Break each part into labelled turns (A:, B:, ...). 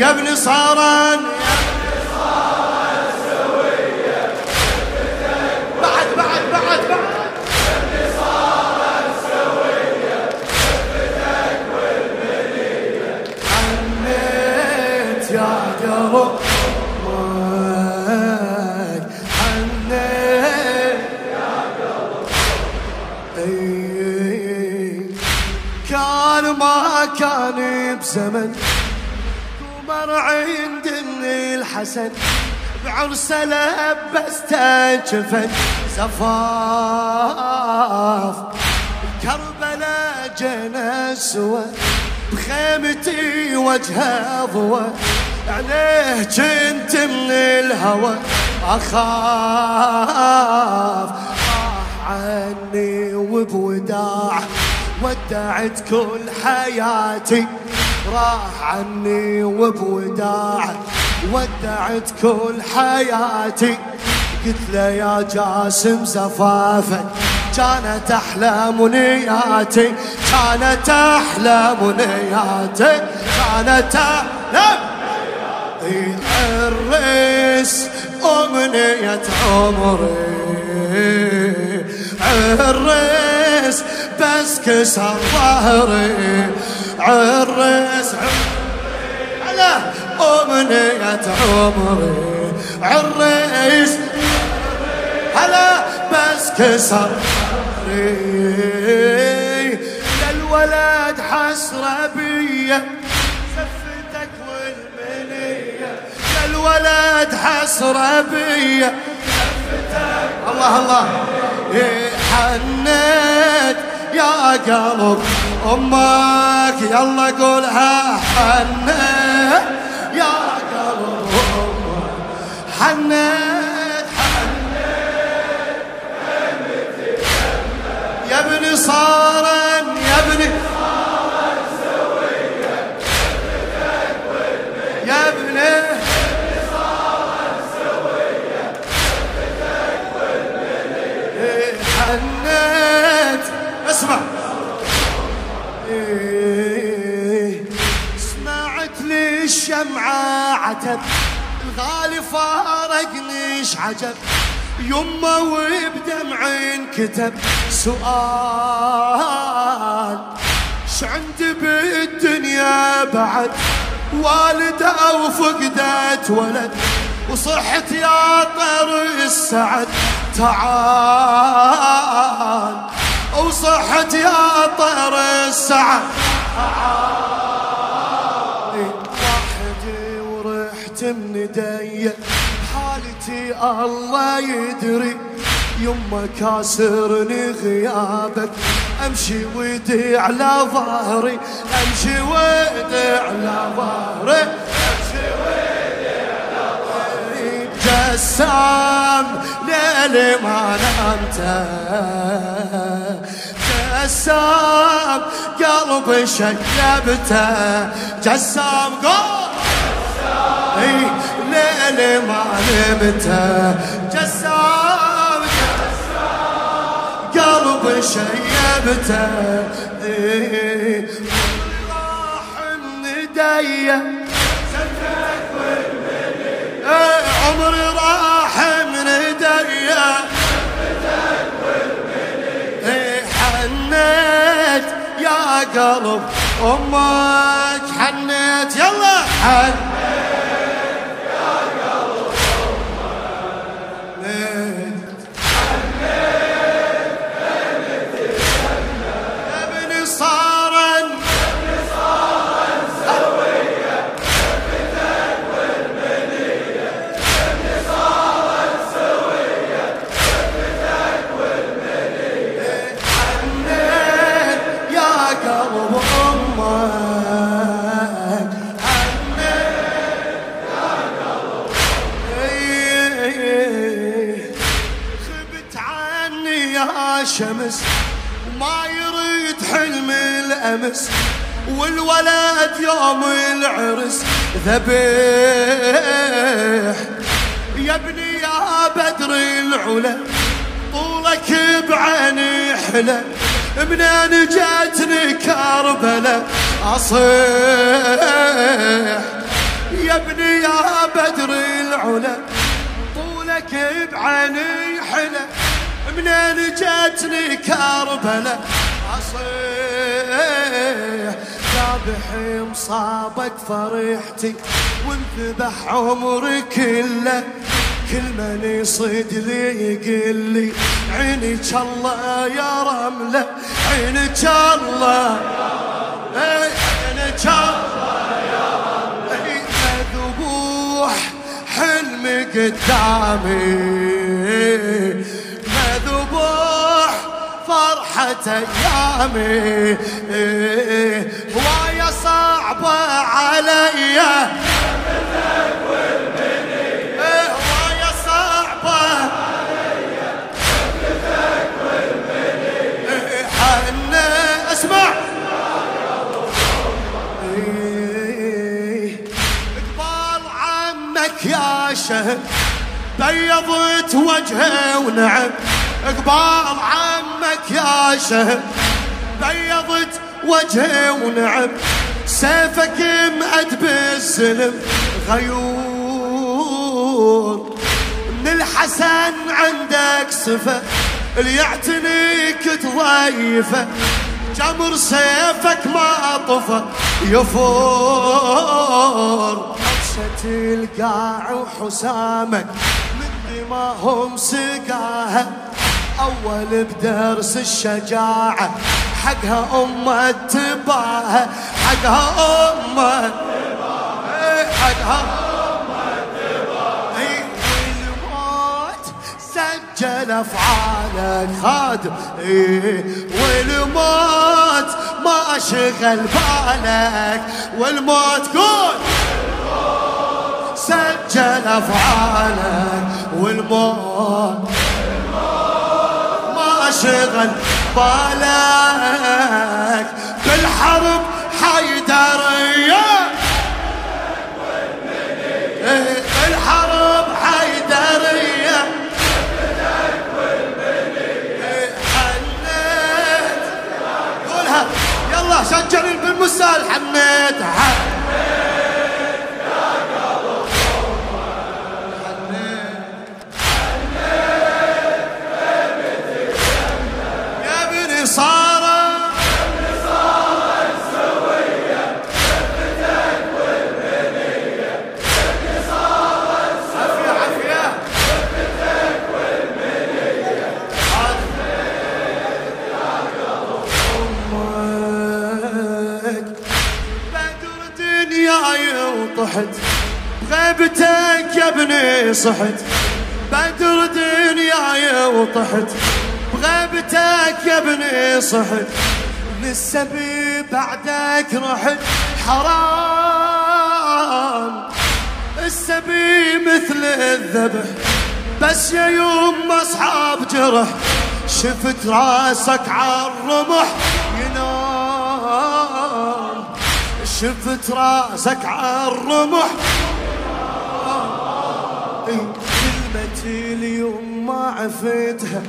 A: يا ابن صارن كان ما كان بزمن. قمر عند الحسن بعرسه لبسته جفن زفاف كربلاء جنى سوى بخيمتي وجهه ضوى. عليه كنت من الهوى أخاف. راح عني وبوداع. ودعت كل حياتي راح عني وبوداع ودعت كل حياتي قلت له يا جاسم زفافك كانت أحلى منياتي كانت أحلى منياتي كانت أحلى الريس أمنية عمري عرس بس كسر ظهري عرس على أمنية عمري عرس هلا بس كسر ظهري للولد حسرة بيا سفتك والمنية. للولد حسرة بيا الله الله. حنيت يا قلب أمك يلا قولها حنيت يا قلب أمك حنيت حنيت يا ابني صارن عتب الغالي فارقنيش عجب. يمه وبدمع كتب سؤال شعندي بالدنيا بعد؟ والدة وفقدت ولد وصحت يا طير السعد. تعال وصحت يا طير السعد. تعال الله يدري يما كاسرني غيابك. أمشي ودي على ظهري أمشي ودي على ظهري أمشي ودي على ظهري. جسام ليلي ما نمت. جسام قلبي شقلبته. جسام قول اي ليلي ما نمت جسام قلبي شيبته إيه. راح من ايديا إيه عمري راح من ايديا إيه حنيت يا قلب. أمك حنيت. يلا حن. الامس والولد يوم العرس ذبيح يا ابني يا بدر العلا طولك بعيني حلا منين جاتني كربلة أصيح. يا ابني يا بدر العلا طولك بعيني حلا منين جاتني كربلة أصيح ذابح مصابك فرحتي وانذبح عمري كله كل من يصيد لي يقول لي عينك الله يا رملة عينك الله. عينك الله يا رملة. مذبوح حلمي قدامي. مذبوح فرحة أيامي. هواية صعبة عليّ. يا شهد بيضت وجهه ونعم. قبال عمك يا شهد بيضت وجهه ونعم. سيفك مأد بالسلم غيور. من الحسن عندك صفة. اللي يعتنيك تضيفه جمر سيفك ما طفى. يفور. عطشة القاع وحسامك. من دماهم سقاها. أول بدرس الشجاعة. حقها أمة تباها حقها أمة حقها سجل افعالك خادم إيه والموت ما شغل بالك. والموت قول. سجل افعالك والموت شغل بالك بالحرب حيدرية. الحرب حيدرية. حنيت قولها. يلا سجل بالمسال حنيت يا وطحت بغيبتك يا ابني صحت. بدر دنياي وطحت. بغيبتك يا ابني صحت. من السبي بعدك رحت. حرام. السبي مثل الذبح. بس يا يوم أصحاب جرح. شفت رأسك عالرمح شفت رأسك عالرمح كلمتي اليوم ما عفتها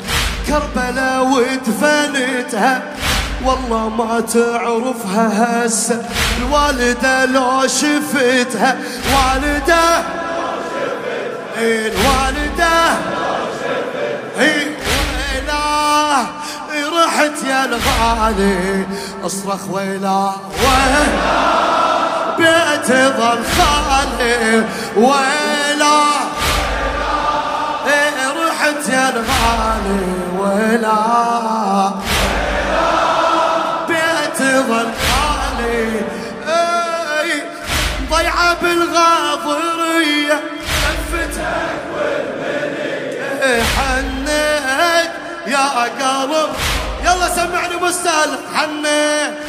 A: كربلاء ودفنتها والله ما تعرفها هسه الوالدة لو شفتها. والدة إيه الوالدة. إيه ويلا رحت يا الغالي. أصرخ ويلا ويلا بيت ظل خالي ويلا؟ إيه رحت يا الغالي ويلا؟ بيت ظل خالي. إيه ضيعة بالغاضرية. لفتك والبنية حنيت يا قلب. يلا سمعني مستهل حنيت.